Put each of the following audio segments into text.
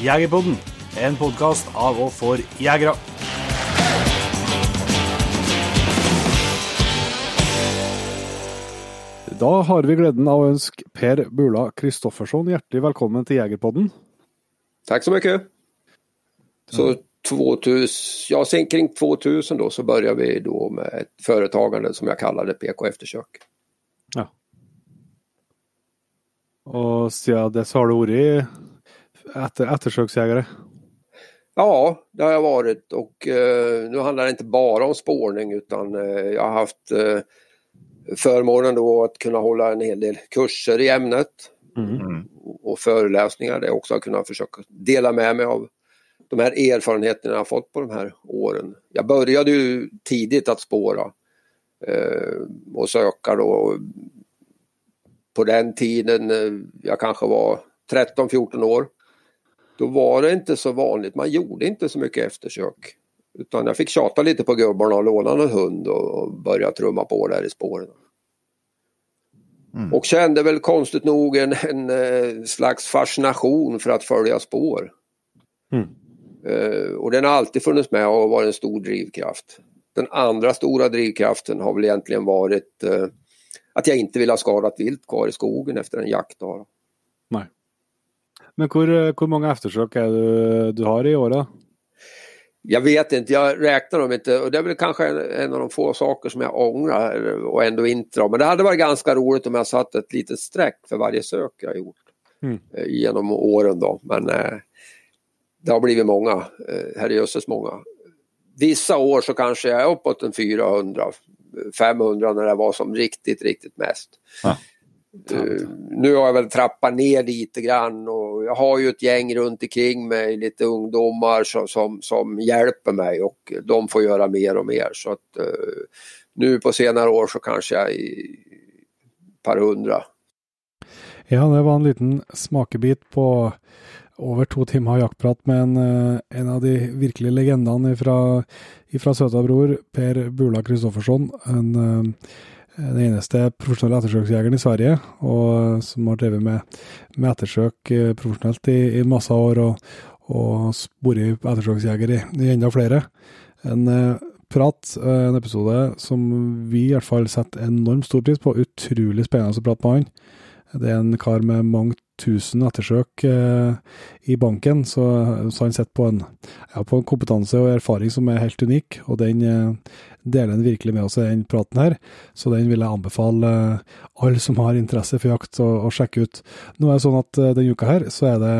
Jegerpodden, en podkast av og for jegere. Da har vi gleden av å ønske Per Bula Kristoffersson hjertelig velkommen til Jegerpodden. Takk så mye. Så 2000, ja, sen kring 2000 då så började vi då med ett företagande som jag kallade PK Eftersök. Ja. Og siden det så har du vært etter, eftersöksjägare? Ja, det har jag varit och eh, nu handlar det inte bara om spårning utan eh, jag har haft eh, förmånen då att kunna hålla en hel del kurser i ämnet Mm. och föreläsningar där jag också har kunnat försöka dela med mig av de här erfarenheterna jag har fått på de här åren. Jag började ju tidigt att spåra eh, och söka då. På den tiden, eh, jag kanske var 13-14 år, då var det inte så vanligt. Man gjorde inte så mycket eftersök. Utan jag fick tjata lite på gubbarna och låna en hund och, börja trumma på där i spåren. Och kände väl konstigt nog en, en eh, slags fascination för att följa spår. Mm. Uh, och den har alltid funnits med och varit en stor drivkraft. Den andra stora drivkraften har väl egentligen varit uh, att jag inte vill ha skadat vilt kvar i skogen efter en jaktdag. Nei. Men hvor, hvor mange eftersøk er du, du har i året? Jag vet inte, jag räknar dem inte och det är väl kanske en, en av de få saker som jag ångrar och ändå inte. Men det hade varit ganska roligt om jag satt ett litet streck för varje sök jag gjort Mm. eh, genom åren då. Men eh, det har blivit många, eh, herrejösses många. Vissa år så kanske jag är uppåt en 400, 500 när det var som riktigt, riktigt mest. Ja. Eh, nu har jag väl trappat ner lite grann och jag har ju ett gäng runt omkring mig, lite ungdomar som, som, som hjälper mig och de får göra mer och mer. Så att eh, nu på senare år så kanske jag är i ett par hundra. Ja, det var en liten smakebit på over to timer jaktprat med en, eh, en av de virkelige legendene fra, fra Søtabror, Per Bula Kristoffersson. En, Eh, den eneste profesjonelle ettersøksjegeren i Sverige, og som har drevet med, med ettersøk eh, profesjonelt i, i masse år, og, og sporet ettersøksjeger i, i enda flere. En eh, prat, eh, en episode som vi i hvert fall setter enormt stor pris på. Utrolig spennende å prate med han. Det er en kar med mangt 1000 ettersøk eh, i banken, så, så han sitter på, ja, på en, kompetanse og erfaring som er helt unik, og den eh, deler han virkelig med oss i den praten her. Så den vil jeg anbefale eh, alle som har interesse for jakt, å, å sjekke ut. Nå er det sånn at denne uka her, så er det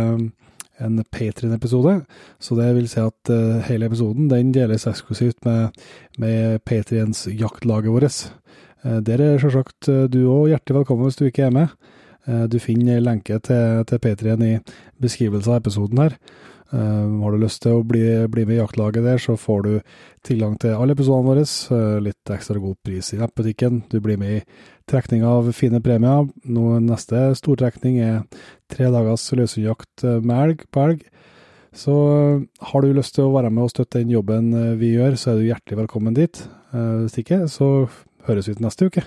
en Patrion-episode. Så det vil si at uh, hele episoden den deles eksklusivt med, med Patriens jaktlaget vårt. Uh, der er selvsagt uh, du òg hjertelig velkommen hvis du ikke er med. Eh, Du finner lenke til, til Patrien i beskrivelsen av episoden her. Eh, har du lyst til å bli, bli med i jaktlaget der, så får du tilgang til alle episodene våre. eh, Litt ekstra god pris i nettbutikken. Du blir med i trekning av fine premier. Nå, neste stortrekning er tre dagers løshundjakt med elg på elg. Så har du lyst til å være med og støtte den jobben vi gjør, så er du hjertelig velkommen dit. Hvis ikke, så høres vi til neste uke.